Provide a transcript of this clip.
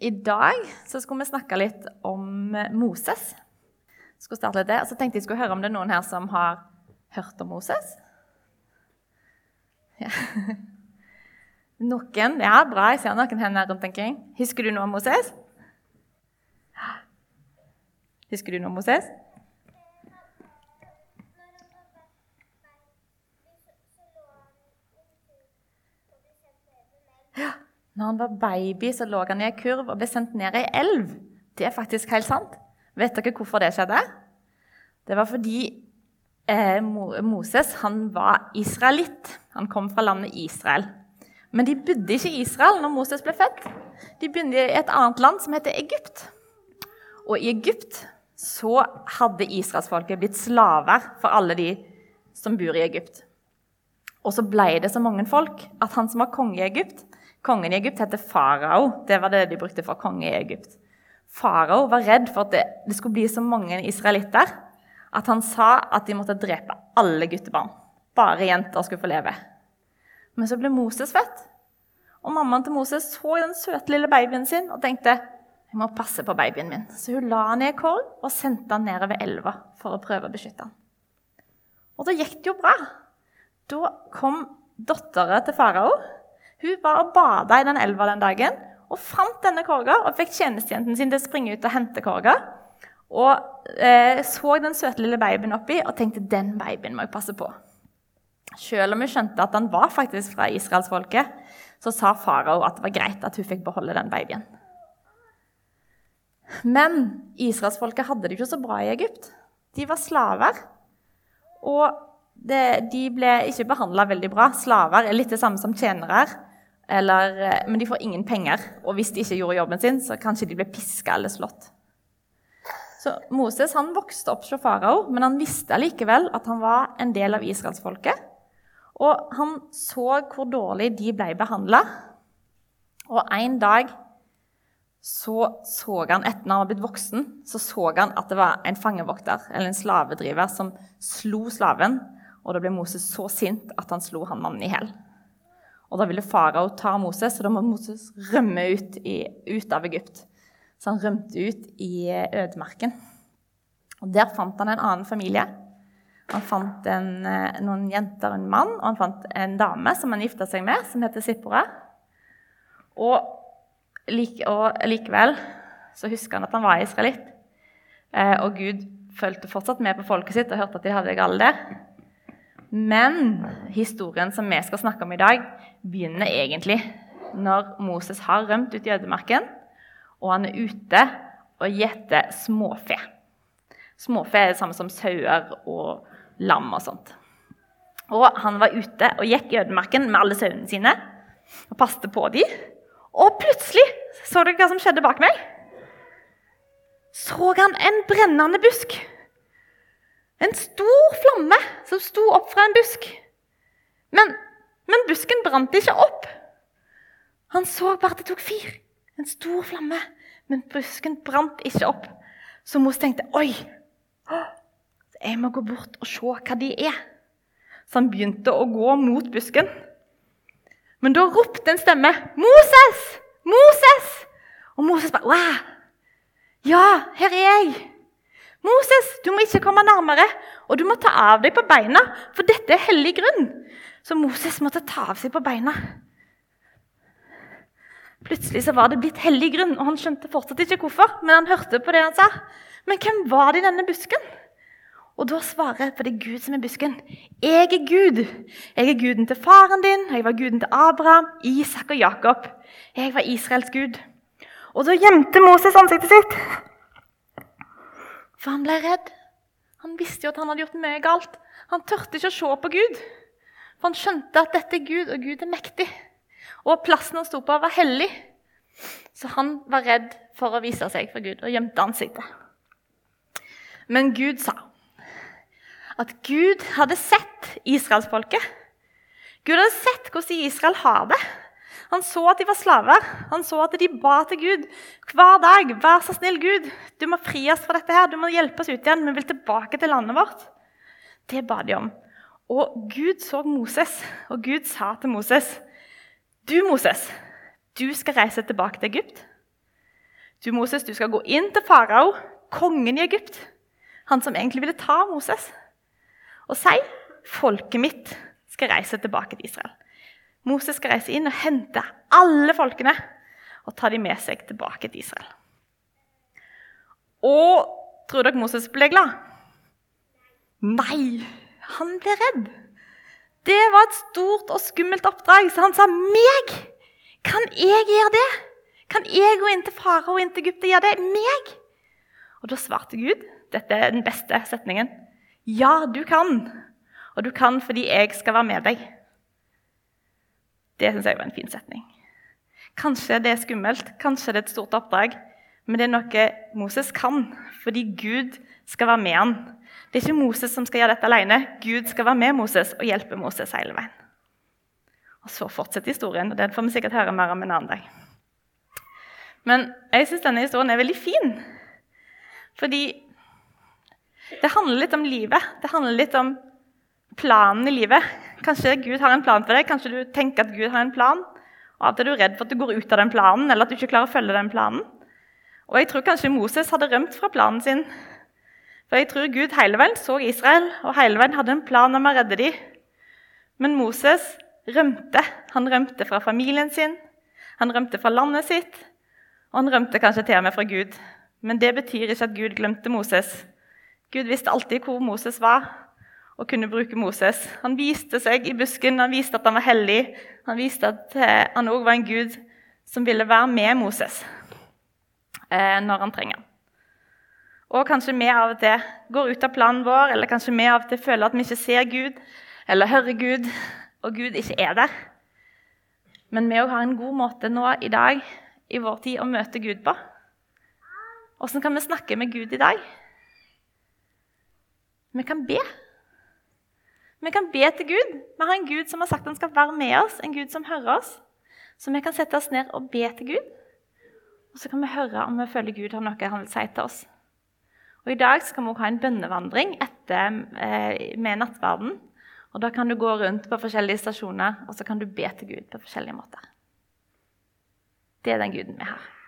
I dag så skulle vi snakke litt om Moses. Skulle starte litt det. Og så tenkte jeg skulle høre om det er noen her som har hørt om Moses. Ja. Noen? Ja, bra. Jeg ser noen hender rundt omkring. Husker du noe om Moses? Husker du noe om Moses? Ja. Når han var baby, så lå han i ei kurv og ble sendt ned i ei elv. Det er faktisk helt sant. Vet dere hvorfor det skjedde? Det var fordi eh, Moses han var israelitt. Han kom fra landet Israel. Men de bodde ikke i Israel når Moses ble født. De begynte i et annet land som heter Egypt. Og i Egypt så hadde israelsfolket blitt slaver for alle de som bor i Egypt. Og så ble det så mange folk at han som var konge i Egypt Kongen i Egypt heter farao. Det var det de brukte for konge i Egypt. Farao var redd for at det, det skulle bli så mange israelitter at han sa at de måtte drepe alle guttebarn. Bare jenter skulle få leve. Men så ble Moses født. Og mammaen til Moses så den søte lille babyen sin og tenkte jeg må passe på babyen min. Så hun la han i en korg og sendte han nedover elva for å prøve å beskytte han. Og da gikk det jo bra. Da kom dattera til farao. Hun var og bada i den elva den dagen og fant denne korga og fikk tjenestejenten sin til å springe ut og hente korga. Og eh, så den søte lille babyen oppi og tenkte den babyen må jeg passe på. Selv om hun skjønte at han var faktisk fra israelsfolket, så sa farao at det var greit at hun fikk beholde den babyen. Men israelsfolket hadde det ikke så bra i Egypt. De var slaver. Og det, de ble ikke behandla veldig bra. Slaver er litt det samme som tjenere. Eller, men de får ingen penger. Og hvis de ikke gjorde jobben sin, så kanskje de ble piska eller slått. Så Moses han vokste opp som farao, men han visste likevel at han var en del av israelsfolket. Og han så hvor dårlig de ble behandla. Og en dag så, så han, etter han var blitt voksen, så så han at det var en fangevokter eller en slavedriver som slo slaven. Og da ble Moses så sint at han slo han mannen i hjel. Og da ville farao ta Moses, og da må Moses rømme ut, i, ut av Egypt. Så han rømte ut i ødemarken. Og Der fant han en annen familie han fant en, eh, noen jenter og en mann, og han fant en dame som han gifta seg med, som heter Sippora. Og, like, og, likevel så husker han at han var israelitt. Eh, og Gud fulgte fortsatt med på folket sitt og hørte at de hadde det galt der. Men historien som vi skal snakke om i dag, begynner egentlig når Moses har rømt ut i ødemarken, og han er ute og gjeter småfe. Småfe er det samme som sauer og lam og sånt. Og han var ute og gikk i ødemarken med alle sauene sine og passet på dem. Og plutselig Så dere hva som skjedde bak meg? Så han en brennende busk. En stor flamme som sto opp fra en busk. Men, men busken brant ikke opp. Han så bare at det tok fyr. En stor flamme. Men busken brant ikke opp. Så Mos tenkte oi, jeg må gå bort og se hva de er. Så han begynte å gå mot busken. Men da ropte en stemme 'Moses! Moses!' Og Moses bare 'Wow! Ja, her er jeg!' 'Moses, du må ikke komme nærmere, og du må ta av deg på beina, for dette er hellig grunn.' Så Moses måtte ta av seg på beina. Plutselig så var det blitt hellig grunn, og han skjønte fortsatt ikke hvorfor. Men han hørte på det han sa. Men hvem var det i denne busken? Og da svarer for det er Gud som er busken. Jeg er Gud. Jeg er guden til faren din, jeg var guden til Abraham, Isak og Jakob. Jeg var Israels gud. Og da gjemte Moses ansiktet sitt. For han ble redd. Han visste jo at han hadde gjort mye galt. Han turte ikke å se på Gud. For han skjønte at dette er Gud, og Gud er mektig. Og plassen han sto på, var hellig. Så han var redd for å vise seg for Gud og gjemte ansiktet. Men Gud sa at Gud hadde sett israelsfolket. Gud hadde sett hvordan Israel har det. Han så at de var slaver. Han så at de ba til Gud hver dag. 'Vær så snill, Gud, du må fri oss fra dette. her. Du må hjelpe oss ut igjen. Vi vil tilbake til landet vårt.' Det ba de om. Og Gud så Moses, og Gud sa til Moses, 'Du, Moses, du skal reise tilbake til Egypt.' Du Moses, du skal gå inn til farao, kongen i Egypt, han som egentlig ville ta Moses, og si folket mitt skal reise tilbake til Israel. Moses skal reise inn og hente alle folkene og ta dem med seg tilbake til Israel. Og tror dere Moses ble glad? Nei, han ble redd. Det var et stort og skummelt oppdrag, så han sa meg! Kan jeg gjøre det? Kan jeg gå inn til farao og inn til Egypt og gjøre det? Meg? Og da svarte Gud, dette er den beste setningen, ja, du kan. Og du kan fordi jeg skal være med deg. Det syns jeg var en fin setning. Kanskje det er skummelt, kanskje det er et stort oppdrag, men det er noe Moses kan, fordi Gud skal være med han. Det er ikke Moses som skal gjøre dette alene. Gud skal være med Moses og hjelpe Moses hele veien. Og Så fortsetter historien, og den får vi sikkert høre mer om en annen dag. Men jeg syns denne historien er veldig fin. Fordi det handler litt om livet. Det handler litt om planen i livet. Kanskje Gud har en plan for deg, kanskje du tenker at Gud har en plan. Og at du er redd for at du går ut av den planen, eller at du ikke klarer å følge den planen. Og jeg tror kanskje Moses hadde rømt fra planen sin. For jeg tror Gud hele veien så Israel og hele veien hadde en plan om å redde dem. Men Moses rømte. Han rømte fra familien sin, han rømte fra landet sitt, og han rømte kanskje til og med fra Gud. Men det betyr ikke at Gud glemte Moses. Gud visste alltid hvor Moses var, og kunne bruke Moses. Han viste seg i busken, han viste at han var hellig. Han viste at eh, han òg var en gud som ville være med Moses eh, når han trenger Og kanskje vi av og til går ut av planen vår, eller kanskje vi av og til føler at vi ikke ser Gud eller hører Gud, og Gud ikke er der. Men vi òg har en god måte nå i dag i vår tid å møte Gud på. Åssen kan vi snakke med Gud i dag? Vi kan be. Vi kan be til Gud. Vi har en Gud som har sagt han skal være med oss, en Gud som hører oss. Så vi kan sette oss ned og be til Gud. Og så kan vi høre om vi føler Gud har noe han vil si til oss. Og I dag skal vi også ha en bønnevandring etter, eh, med nattverden. Og Da kan du gå rundt på forskjellige stasjoner og så kan du be til Gud på forskjellige måter. Det er den Guden vi har.